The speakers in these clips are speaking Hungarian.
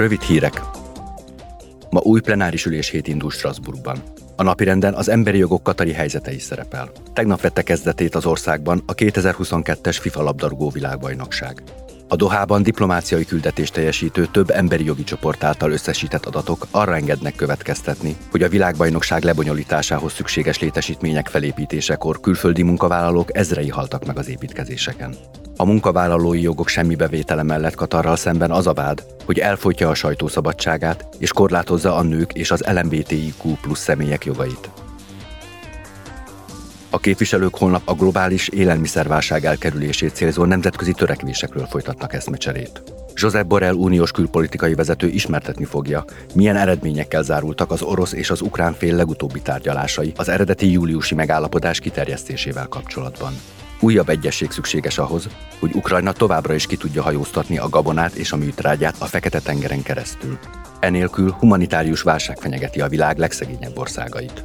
Rövid hírek. Ma új plenáris ülés hét indul Strasbourgban. A napirenden az emberi jogok katari helyzete is szerepel. Tegnap vette kezdetét az országban a 2022-es FIFA labdarúgó világbajnokság. A Dohában diplomáciai küldetést teljesítő több emberi jogi csoport által összesített adatok arra engednek következtetni, hogy a világbajnokság lebonyolításához szükséges létesítmények felépítésekor külföldi munkavállalók ezrei haltak meg az építkezéseken. A munkavállalói jogok semmi bevétele mellett Katarral szemben az a vád, hogy elfolytja a sajtószabadságát és korlátozza a nők és az LMBTIQ plusz személyek jogait. A képviselők holnap a globális élelmiszerválság elkerülését célzó nemzetközi törekvésekről folytatnak eszmecserét. Josep Borrell uniós külpolitikai vezető ismertetni fogja, milyen eredményekkel zárultak az orosz és az ukrán fél legutóbbi tárgyalásai az eredeti júliusi megállapodás kiterjesztésével kapcsolatban. Újabb egyesség szükséges ahhoz, hogy Ukrajna továbbra is ki tudja hajóztatni a gabonát és a műtrágyát a Fekete-tengeren keresztül. Enélkül humanitárius válság fenyegeti a világ legszegényebb országait.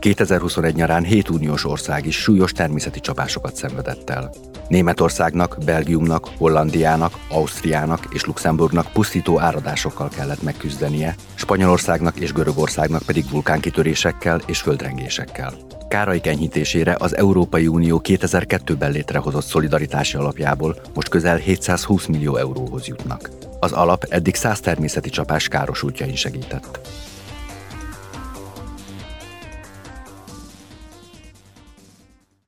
2021 nyarán 7 uniós ország is súlyos természeti csapásokat szenvedett el. Németországnak, Belgiumnak, Hollandiának, Ausztriának és Luxemburgnak pusztító áradásokkal kellett megküzdenie, Spanyolországnak és Görögországnak pedig vulkánkitörésekkel és földrengésekkel. Kárai enyhítésére az Európai Unió 2002-ben létrehozott szolidaritási alapjából most közel 720 millió euróhoz jutnak. Az alap eddig 100 természeti csapás károsultjain segített.